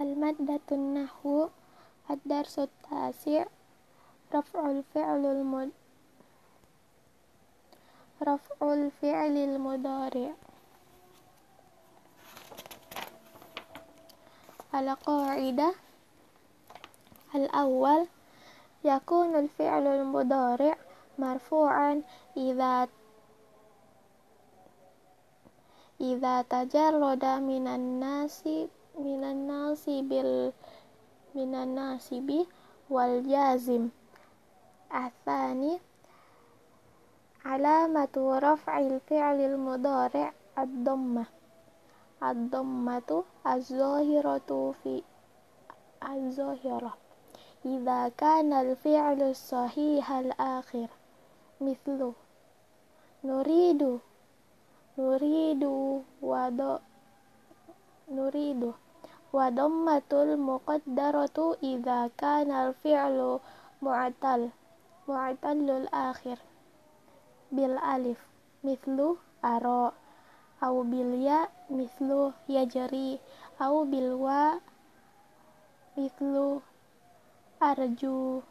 المادة النحو الدرس التاسع رفع الفعل المد رفع الفعل المضارع. القاعدة الأول يكون الفعل المضارع مرفوعا إذا إذا تجرد من الناس من الناصب من الناصب والجازم الثاني علامة رفع الفعل المضارع الضمة الضمة الظاهرة في الظاهرة إذا كان الفعل صحيح الآخر مثل نريد نريد nuridu wa dhammatul muqaddaratu idza kana al-fi'lu mu'tal mu'talul akhir bil alif mithlu aro au bil ya mithlu yajri au bil wa mithlu arju